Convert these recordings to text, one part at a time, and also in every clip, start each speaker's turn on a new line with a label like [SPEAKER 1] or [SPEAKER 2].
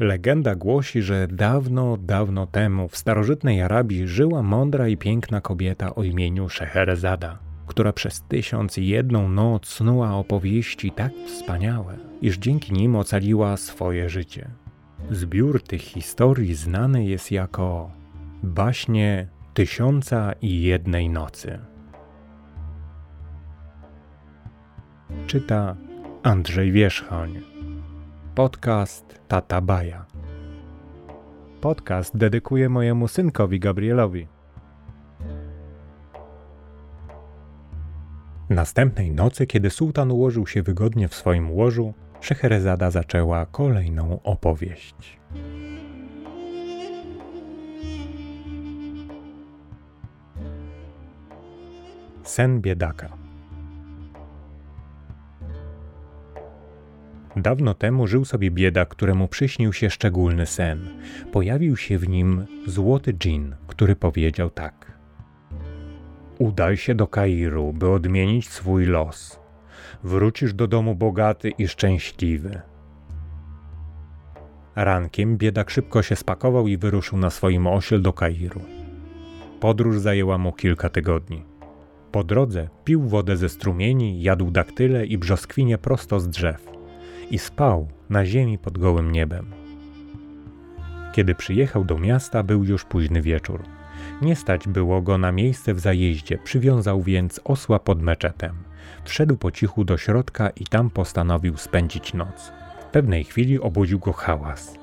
[SPEAKER 1] Legenda głosi, że dawno, dawno temu w starożytnej Arabii żyła mądra i piękna kobieta o imieniu Szeherezada, która przez tysiąc i jedną noc snuła opowieści tak wspaniałe, iż dzięki nim ocaliła swoje życie. Zbiór tych historii znany jest jako baśnie Tysiąca i jednej nocy. Czyta Andrzej Wierzchoń. Podcast Tata Baja. Podcast dedykuję mojemu synkowi Gabrielowi. Następnej nocy, kiedy sułtan ułożył się wygodnie w swoim łożu, Szeherezada zaczęła kolejną opowieść. Sen biedaka. Dawno temu żył sobie biedak, któremu przyśnił się szczególny sen. Pojawił się w nim złoty dżin, który powiedział tak. Udaj się do Kairu, by odmienić swój los. Wrócisz do domu bogaty i szczęśliwy. Rankiem biedak szybko się spakował i wyruszył na swoim osiel do Kairu. Podróż zajęła mu kilka tygodni. Po drodze pił wodę ze strumieni, jadł daktyle i brzoskwinie prosto z drzew i spał na ziemi pod gołym niebem. Kiedy przyjechał do miasta, był już późny wieczór. Nie stać było go na miejsce w zajeździe, przywiązał więc osła pod meczetem. Wszedł po cichu do środka i tam postanowił spędzić noc. W pewnej chwili obudził go hałas.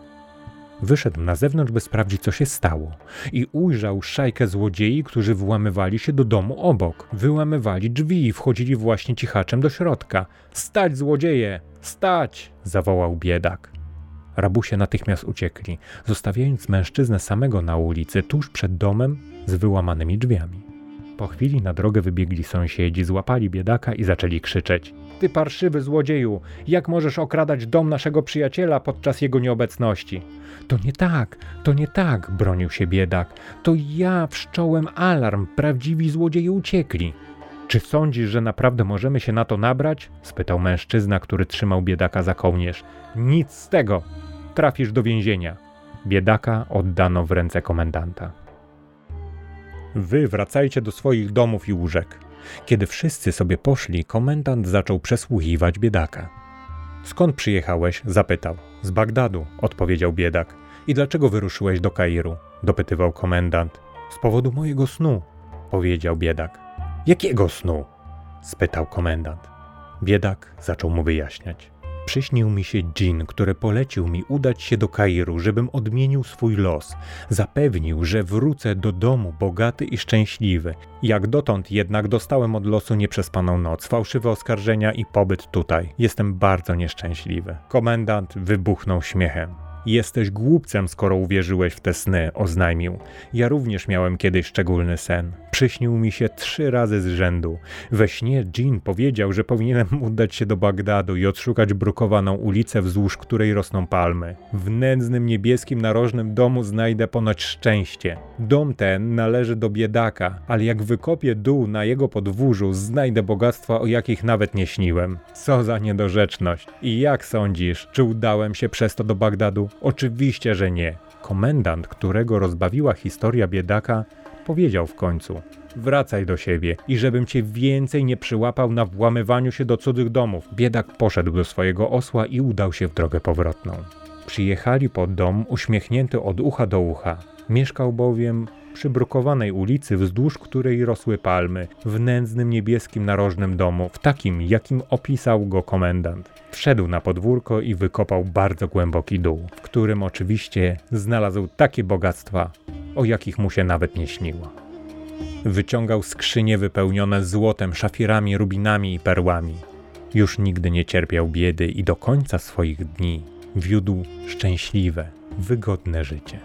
[SPEAKER 1] Wyszedł na zewnątrz, by sprawdzić, co się stało, i ujrzał szajkę złodziei, którzy włamywali się do domu obok. Wyłamywali drzwi i wchodzili właśnie cichaczem do środka. Stać, złodzieje! Stać! zawołał biedak. Rabusie natychmiast uciekli, zostawiając mężczyznę samego na ulicy, tuż przed domem z wyłamanymi drzwiami. Po chwili na drogę wybiegli sąsiedzi, złapali biedaka i zaczęli krzyczeć: Ty parszywy złodzieju, jak możesz okradać dom naszego przyjaciela podczas jego nieobecności? To nie tak, to nie tak, bronił się biedak. To ja wszcząłem alarm, prawdziwi złodzieje uciekli. Czy sądzisz, że naprawdę możemy się na to nabrać? spytał mężczyzna, który trzymał biedaka za kołnierz. Nic z tego. Trafisz do więzienia. Biedaka oddano w ręce komendanta. Wy wracajcie do swoich domów i łóżek. Kiedy wszyscy sobie poszli, komendant zaczął przesłuchiwać biedaka. Skąd przyjechałeś? zapytał. Z Bagdadu, odpowiedział biedak. I dlaczego wyruszyłeś do Kairu? dopytywał komendant. Z powodu mojego snu, powiedział biedak. Jakiego snu? spytał komendant. Biedak zaczął mu wyjaśniać. Przyśnił mi się dżin, który polecił mi udać się do Kairu, żebym odmienił swój los. Zapewnił, że wrócę do domu bogaty i szczęśliwy. Jak dotąd jednak dostałem od losu nieprzespaną noc, fałszywe oskarżenia i pobyt tutaj. Jestem bardzo nieszczęśliwy. Komendant wybuchnął śmiechem. Jesteś głupcem, skoro uwierzyłeś w te sny, oznajmił. Ja również miałem kiedyś szczególny sen. Przyśnił mi się trzy razy z rzędu. We śnie Jean powiedział, że powinienem udać się do Bagdadu i odszukać brukowaną ulicę, wzdłuż której rosną palmy. W nędznym niebieskim narożnym domu znajdę ponoć szczęście. Dom ten należy do biedaka, ale jak wykopię dół na jego podwórzu, znajdę bogactwa, o jakich nawet nie śniłem. Co za niedorzeczność. I jak sądzisz, czy udałem się przez to do Bagdadu? Oczywiście, że nie. Komendant, którego rozbawiła historia biedaka, powiedział w końcu: Wracaj do siebie i żebym cię więcej nie przyłapał na włamywaniu się do cudzych domów. Biedak poszedł do swojego osła i udał się w drogę powrotną. Przyjechali pod dom uśmiechnięty od ucha do ucha. Mieszkał bowiem przy brukowanej ulicy, wzdłuż której rosły palmy, w nędznym niebieskim narożnym domu, w takim, jakim opisał go komendant. Wszedł na podwórko i wykopał bardzo głęboki dół, w którym oczywiście znalazł takie bogactwa, o jakich mu się nawet nie śniło. Wyciągał skrzynie wypełnione złotem, szafirami, rubinami i perłami. Już nigdy nie cierpiał biedy i do końca swoich dni wiódł szczęśliwe, wygodne życie.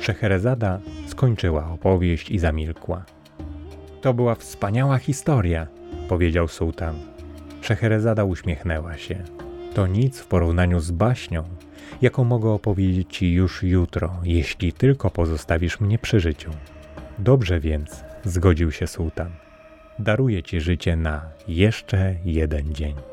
[SPEAKER 1] Szeherezada skończyła opowieść i zamilkła. To była wspaniała historia, powiedział sułtan. Szeherezada uśmiechnęła się. To nic w porównaniu z baśnią, jaką mogę opowiedzieć ci już jutro, jeśli tylko pozostawisz mnie przy życiu. Dobrze więc, zgodził się sułtan. daruje ci życie na jeszcze jeden dzień.